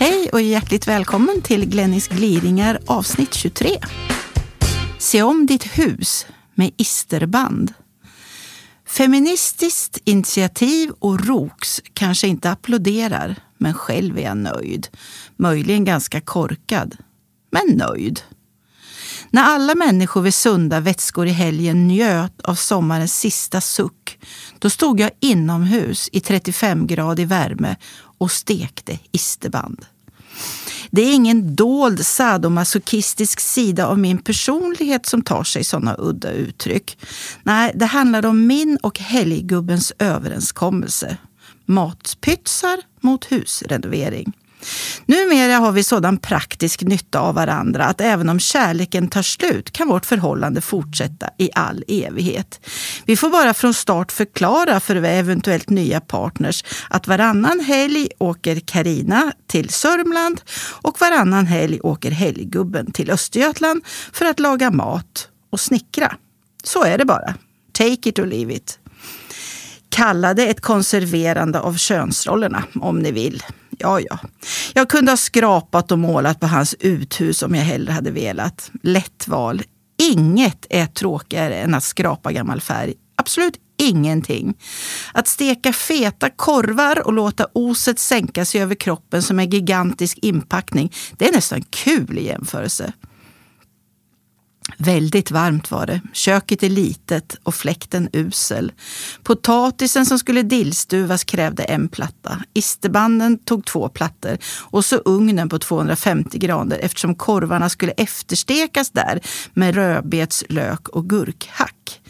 Hej och hjärtligt välkommen till Glennis gliringar avsnitt 23. Se om ditt hus med isterband. Feministiskt initiativ och ROKS kanske inte applåderar, men själv är jag nöjd. Möjligen ganska korkad, men nöjd. När alla människor vid sunda vätskor i helgen njöt av sommarens sista suck, då stod jag inomhus i 35 grader värme och stekte isterband. Det är ingen dold sadomasochistisk sida av min personlighet som tar sig sådana udda uttryck. Nej, det handlar om min och helggubbens överenskommelse. Matpytsar mot husrenovering. Numera har vi sådan praktisk nytta av varandra att även om kärleken tar slut kan vårt förhållande fortsätta i all evighet. Vi får bara från start förklara för eventuellt nya partners att varannan helg åker Karina till Sörmland och varannan helg åker helggubben till Östergötland för att laga mat och snickra. Så är det bara. Take it or leave it. Kalla det ett konserverande av könsrollerna om ni vill. Ja, ja. Jag kunde ha skrapat och målat på hans uthus om jag hellre hade velat. Lätt val. Inget är tråkigare än att skrapa gammal färg. Absolut ingenting. Att steka feta korvar och låta oset sänka sig över kroppen som en gigantisk inpackning, det är nästan kul i jämförelse. Väldigt varmt var det. Köket är litet och fläkten usel. Potatisen som skulle dillstuvas krävde en platta. Isterbanden tog två plattor och så ugnen på 250 grader eftersom korvarna skulle efterstekas där med rödbets, lök och gurkhack.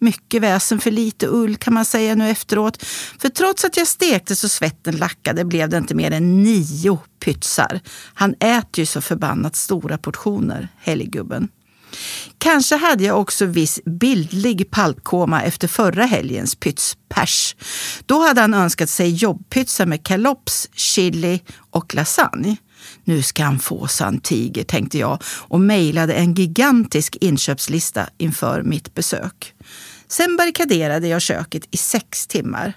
Mycket väsen för lite ull kan man säga nu efteråt. För trots att jag stekte så svetten lackade blev det inte mer än nio pytsar. Han äter ju så förbannat stora portioner, helggubben. Kanske hade jag också viss bildlig paltkoma efter förra helgens pytspers. Då hade han önskat sig jobbpytsa med kalops, chili och lasagne. Nu ska han få san tiger, tänkte jag och mejlade en gigantisk inköpslista inför mitt besök. Sen barrikaderade jag köket i sex timmar.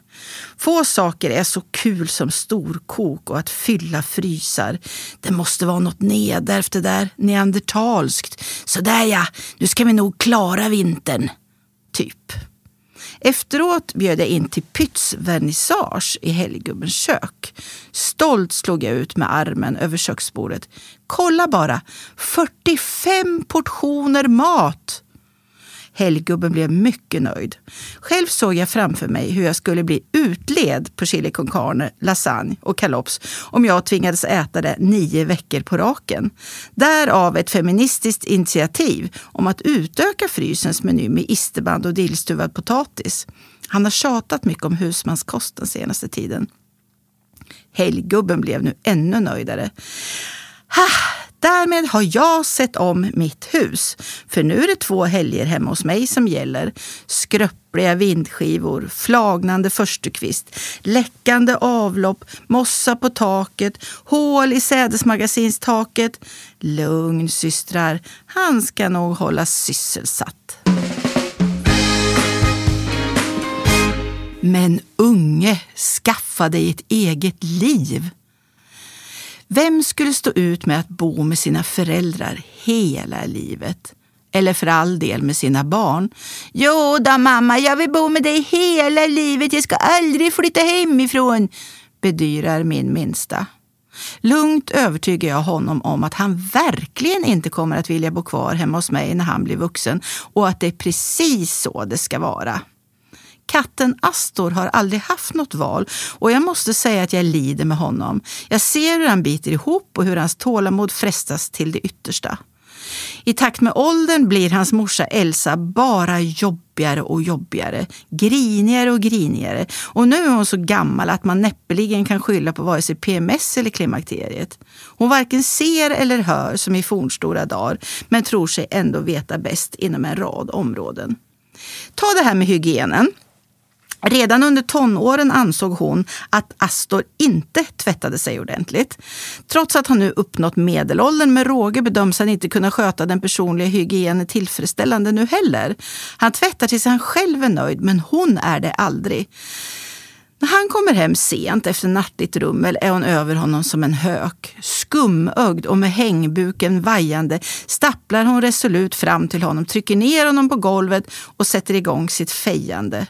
Få saker är så kul som storkok och att fylla frysar. Det måste vara något nedärvt det där, neandertalskt. Sådär ja, nu ska vi nog klara vintern. Typ. Efteråt bjöd jag in till pytsvernissage i helggubbens kök. Stolt slog jag ut med armen över köksbordet. Kolla bara! 45 portioner mat! Helggubben blev mycket nöjd. Själv såg jag framför mig hur jag skulle bli utled på chili con carne, lasagne och kalops om jag tvingades äta det nio veckor på raken. Därav ett feministiskt initiativ om att utöka frysens meny med isterband och dillstuvad potatis. Han har tjatat mycket om husmanskost den senaste tiden. Helggubben blev nu ännu nöjdare. Ha! Därmed har jag sett om mitt hus. För nu är det två helger hemma hos mig som gäller. Skröpliga vindskivor, flagnande förstukvist, läckande avlopp, mossa på taket, hål i sädesmagasinstaket. Lugn systrar, han ska nog hålla sysselsatt. Men unge, skaffa dig ett eget liv. Vem skulle stå ut med att bo med sina föräldrar hela livet? Eller för all del med sina barn. Jo då mamma, jag vill bo med dig hela livet. Jag ska aldrig flytta hemifrån, bedyrar min minsta. Lugnt övertygar jag honom om att han verkligen inte kommer att vilja bo kvar hemma hos mig när han blir vuxen och att det är precis så det ska vara. Katten Astor har aldrig haft något val och jag måste säga att jag lider med honom. Jag ser hur han biter ihop och hur hans tålamod frestas till det yttersta. I takt med åldern blir hans morsa Elsa bara jobbigare och jobbigare, grinigare och grinigare. Och nu är hon så gammal att man näppeligen kan skylla på vare sig PMS eller klimakteriet. Hon varken ser eller hör som i fornstora dagar, men tror sig ändå veta bäst inom en rad områden. Ta det här med hygienen. Redan under tonåren ansåg hon att Astor inte tvättade sig ordentligt. Trots att han nu uppnått medelåldern med råge bedöms han inte kunna sköta den personliga hygienen tillfredsställande nu heller. Han tvättar tills han själv är nöjd, men hon är det aldrig. När han kommer hem sent efter nattligt rummel är hon över honom som en hök. Skumögd och med hängbuken vajande stapplar hon resolut fram till honom, trycker ner honom på golvet och sätter igång sitt fejande.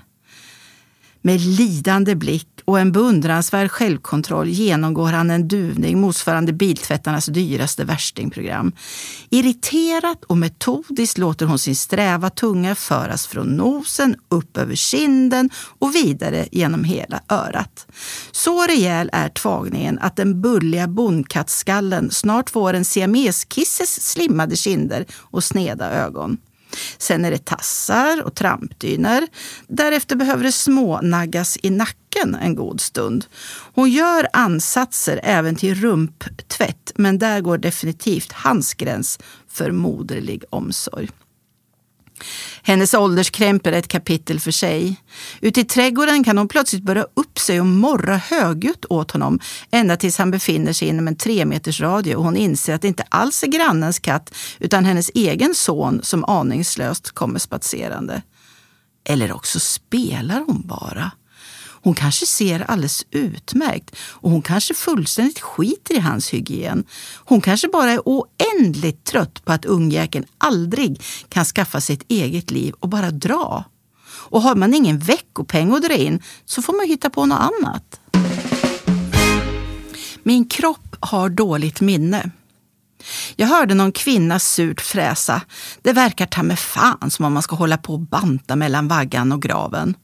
Med lidande blick och en beundransvärd självkontroll genomgår han en duvning motsvarande biltvättarnas dyraste värstingprogram. Irriterat och metodiskt låter hon sin sträva tunga föras från nosen upp över kinden och vidare genom hela örat. Så rejäl är tvagningen att den bulliga bondkattskallen snart får en siameskisses slimmade kinder och sneda ögon. Sen är det tassar och trampdyner. Därefter behöver det smånaggas i nacken en god stund. Hon gör ansatser även till rumptvätt, men där går definitivt hans gräns för moderlig omsorg. Hennes ålderskrämp är ett kapitel för sig. Ute i trädgården kan hon plötsligt börja upp sig och morra högljutt åt honom ända tills han befinner sig inom en tre meters radie och hon inser att det inte alls är grannens katt utan hennes egen son som aningslöst kommer spatserande. Eller också spelar hon bara. Hon kanske ser alldeles utmärkt och hon kanske fullständigt skiter i hans hygien. Hon kanske bara är oändligt trött på att ungjäkeln aldrig kan skaffa sig ett eget liv och bara dra. Och har man ingen veckopeng att dra in så får man hitta på något annat. Min kropp har dåligt minne. Jag hörde någon kvinna surt fräsa. Det verkar ta med fan som om man ska hålla på och banta mellan vaggan och graven.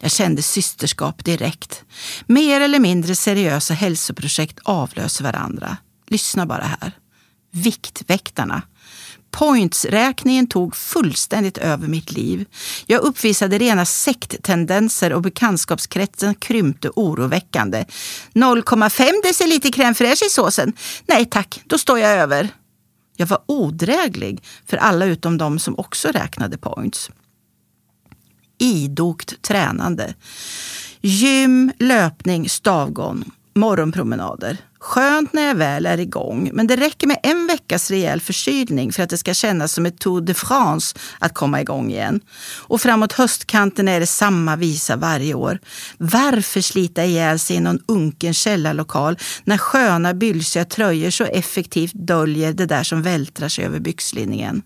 Jag kände systerskap direkt. Mer eller mindre seriösa hälsoprojekt avlöser varandra. Lyssna bara här. Viktväktarna. Pointsräkningen tog fullständigt över mitt liv. Jag uppvisade rena sekttendenser och bekantskapskretsen krympte oroväckande. 0,5 deciliter crème fraîche i såsen. Nej tack, då står jag över. Jag var odräglig för alla utom de som också räknade points idogt tränande. Gym, löpning, stavgång, morgonpromenader. Skönt när jag väl är igång, men det räcker med en veckas rejäl förkylning för att det ska kännas som ett Tour de France att komma igång igen. Och framåt höstkanten är det samma visa varje år. Varför slita ihjäl sig i någon unken källarlokal när sköna bylsiga tröjor så effektivt döljer det där som vältrar sig över byxlinningen?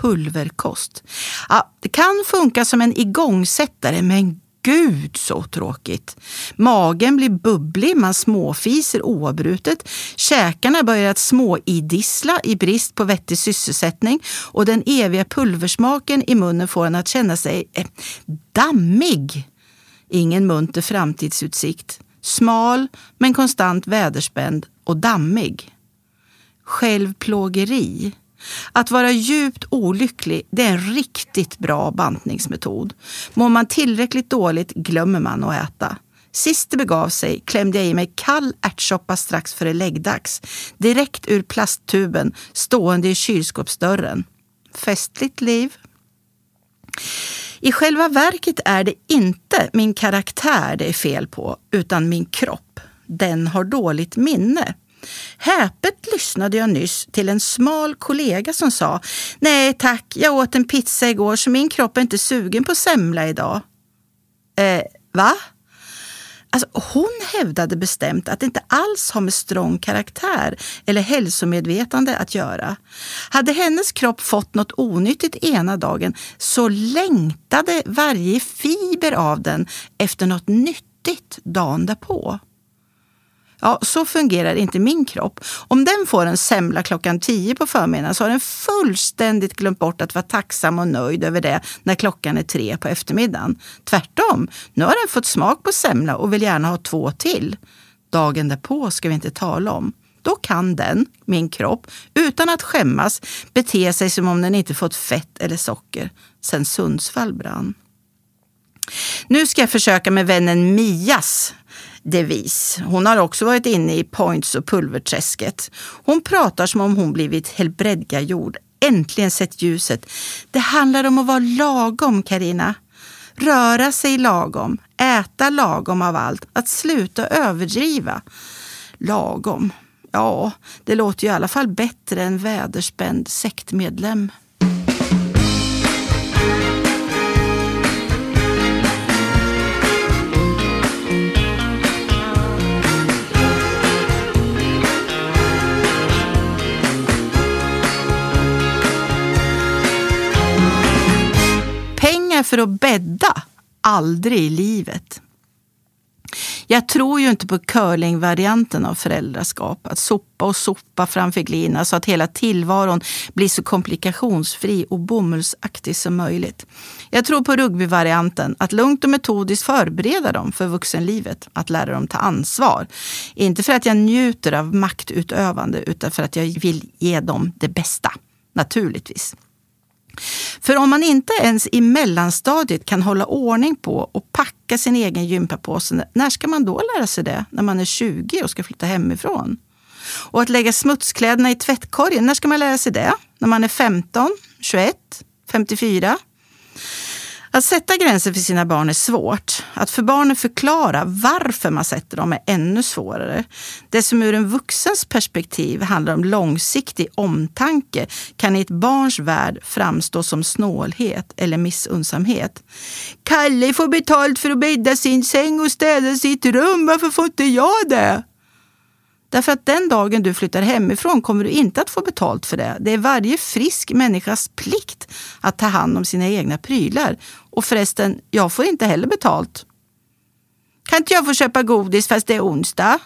Pulverkost. Ja, det kan funka som en igångsättare, men gud så tråkigt. Magen blir bubblig, man småfiser oavbrutet. Käkarna börjar att småidissla i brist på vettig sysselsättning och den eviga pulversmaken i munnen får en att känna sig eh, dammig. Ingen munter framtidsutsikt. Smal men konstant väderspänd och dammig. Självplågeri. Att vara djupt olycklig det är en riktigt bra bantningsmetod. Mår man tillräckligt dåligt glömmer man att äta. Sist det begav sig klämde jag i mig kall ärtsoppa strax före läggdags. Direkt ur plasttuben stående i kylskåpsdörren. Festligt liv. I själva verket är det inte min karaktär det är fel på, utan min kropp. Den har dåligt minne. Häpet lyssnade jag nyss till en smal kollega som sa Nej tack, jag åt en pizza igår så min kropp är inte sugen på semla idag. Eh, va? Alltså, hon hävdade bestämt att det inte alls har med strong karaktär eller hälsomedvetande att göra. Hade hennes kropp fått något onyttigt ena dagen så längtade varje fiber av den efter något nyttigt dagen därpå. Ja, så fungerar inte min kropp. Om den får en semla klockan tio på förmiddagen så har den fullständigt glömt bort att vara tacksam och nöjd över det när klockan är tre på eftermiddagen. Tvärtom, nu har den fått smak på semla och vill gärna ha två till. Dagen därpå ska vi inte tala om. Då då kan den, min kropp, utan att skämmas bete sig som om den inte fått fett eller socker sen Sundsvall brann. Nu ska jag försöka med vännen Mias devis. Hon har också varit inne i points och pulverträsket. Hon pratar som om hon blivit helbredgagjord, äntligen sett ljuset. Det handlar om att vara lagom, Karina. Röra sig lagom, äta lagom av allt, att sluta överdriva. Lagom. Ja, det låter ju i alla fall bättre än väderspänd sektmedlem. Pengar för att bädda? Aldrig i livet. Jag tror ju inte på curlingvarianten av föräldraskap. Att sopa och sopa framför glina så att hela tillvaron blir så komplikationsfri och bomullsaktig som möjligt. Jag tror på rugbyvarianten. Att lugnt och metodiskt förbereda dem för vuxenlivet. Att lära dem ta ansvar. Inte för att jag njuter av maktutövande utan för att jag vill ge dem det bästa. Naturligtvis. För om man inte ens i mellanstadiet kan hålla ordning på och packa sin egen gympapåse, när ska man då lära sig det? När man är 20 och ska flytta hemifrån? Och att lägga smutskläderna i tvättkorgen, när ska man lära sig det? När man är 15, 21, 54? Att sätta gränser för sina barn är svårt. Att för barnen förklara varför man sätter dem är ännu svårare. Det som ur en vuxens perspektiv handlar om långsiktig omtanke kan i ett barns värld framstå som snålhet eller missunnsamhet. Kalle får betalt för att bädda sin säng och städa sitt rum, varför får inte jag det? Därför att den dagen du flyttar hemifrån kommer du inte att få betalt för det. Det är varje frisk människas plikt att ta hand om sina egna prylar. Och förresten, jag får inte heller betalt. Kan inte jag få köpa godis fast det är onsdag?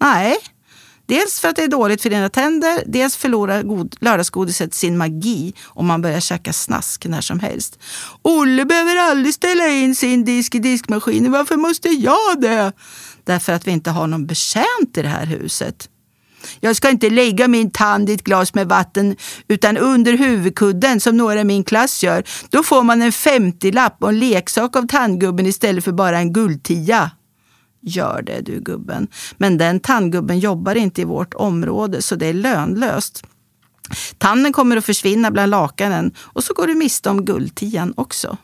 Nej. Dels för att det är dåligt för dina tänder, dels förlorar god, lördagsgodiset sin magi om man börjar käka snask när som helst. Olle behöver aldrig ställa in sin disk i diskmaskinen, varför måste jag det? därför att vi inte har någon betjänt i det här huset. Jag ska inte lägga min tand i ett glas med vatten utan under huvudkudden som några i min klass gör. Då får man en 50-lapp och en leksak av tandgubben istället för bara en guldtia. Gör det du gubben. Men den tandgubben jobbar inte i vårt område så det är lönlöst. Tanden kommer att försvinna bland lakanen och så går du miste om guldtian också.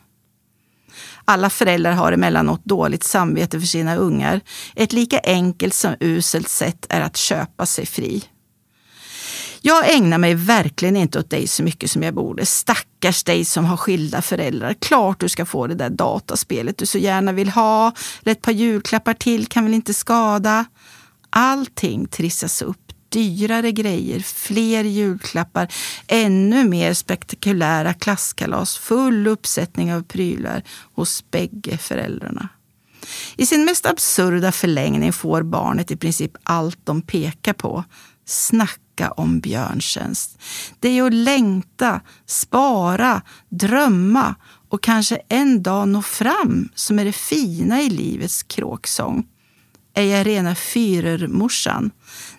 Alla föräldrar har emellanåt dåligt samvete för sina ungar. Ett lika enkelt som uselt sätt är att köpa sig fri. Jag ägnar mig verkligen inte åt dig så mycket som jag borde. Stackars dig som har skilda föräldrar. Klart du ska få det där dataspelet du så gärna vill ha. Eller ett par julklappar till kan väl inte skada. Allting trissas upp dyrare grejer, fler julklappar, ännu mer spektakulära klasskalas, full uppsättning av prylar hos bägge föräldrarna. I sin mest absurda förlängning får barnet i princip allt de pekar på. Snacka om björntjänst. Det är att längta, spara, drömma och kanske en dag nå fram som är det fina i livets kråksång. Är jag rena fyrermorsan?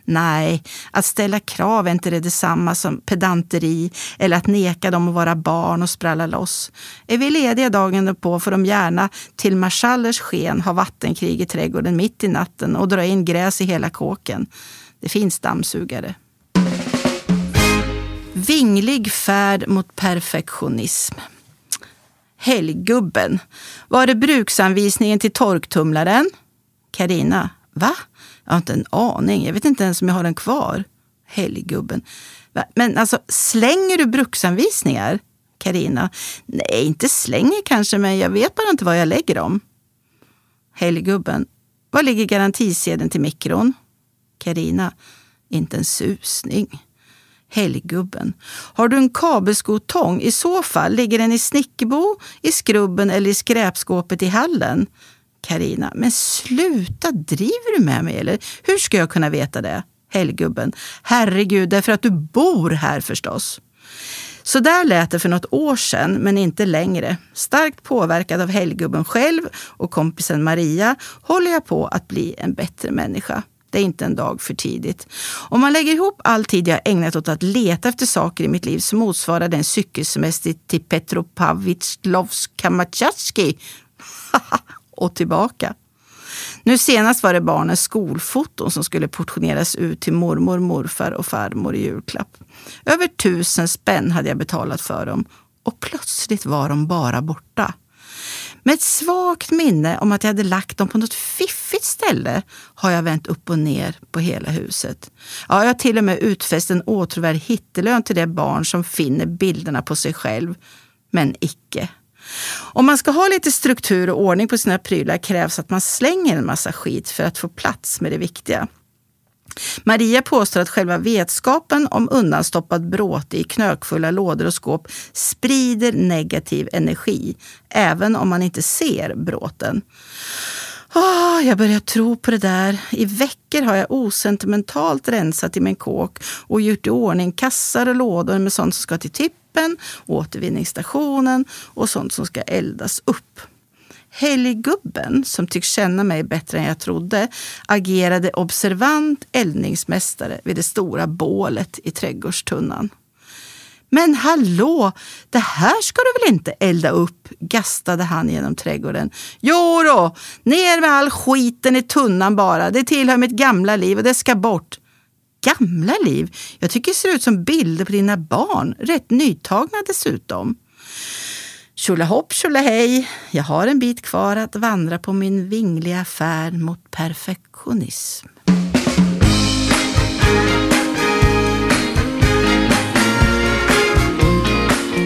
Nej, att ställa krav är inte det detsamma som pedanteri eller att neka dem att vara barn och spralla loss. Är vi lediga dagen på får de gärna till marschallers sken ha vattenkrig i trädgården mitt i natten och dra in gräs i hela kåken. Det finns dammsugare. Vinglig färd mot perfektionism. Helggubben. Var är bruksanvisningen till torktumlaren? Karina. Va? Jag har inte en aning. Jag vet inte ens om jag har den kvar. Helggubben. Men alltså, slänger du bruksanvisningar? Karina. Nej, inte slänger kanske, men jag vet bara inte var jag lägger dem. Helggubben. Var ligger garantisedeln till mikron? Karina. Inte en susning. Helggubben. Har du en kabelskotång? I så fall ligger den i Snickerbo, i skrubben eller i skräpskåpet i hallen. Karina, men sluta, driver du med mig eller? Hur ska jag kunna veta det? Helggubben, herregud, därför att du bor här förstås. Så där lät det för något år sedan, men inte längre. Starkt påverkad av helggubben själv och kompisen Maria håller jag på att bli en bättre människa. Det är inte en dag för tidigt. Om man lägger ihop all tid jag ägnat åt att leta efter saker i mitt liv så motsvarar den cykelsemester till Petropavlovsk Kamachatski och tillbaka. Nu senast var det barnens skolfoton som skulle portioneras ut till mormor, morfar och farmor i julklapp. Över tusen spänn hade jag betalat för dem och plötsligt var de bara borta. Med ett svagt minne om att jag hade lagt dem på något fiffigt ställe har jag vänt upp och ner på hela huset. Ja, jag har till och med utfäst en åtråvärd hittelön till det barn som finner bilderna på sig själv. Men icke. Om man ska ha lite struktur och ordning på sina prylar krävs att man slänger en massa skit för att få plats med det viktiga. Maria påstår att själva vetskapen om undanstoppad bråte i knökfulla lådor och skåp sprider negativ energi, även om man inte ser bråten. Oh, jag börjar tro på det där. I veckor har jag osentimentalt rensat i min kåk och gjort i ordning kassar och lådor med sånt som ska till tippen, återvinningsstationen och sånt som ska eldas upp. Helggubben, som tycks känna mig bättre än jag trodde, agerade observant eldningsmästare vid det stora bålet i trädgårdstunnan. Men hallå, det här ska du väl inte elda upp? gastade han genom trädgården. Jo då, ner med all skiten i tunnan bara. Det tillhör mitt gamla liv och det ska bort. Gamla liv? Jag tycker det ser ut som bilder på dina barn. Rätt nytagna dessutom. Tjolahopp tjolahej, jag har en bit kvar att vandra på min vingliga färd mot perfektionism.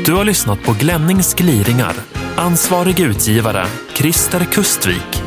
Du har lyssnat på Glennings gliringar. Ansvarig utgivare, Christer Kustvik.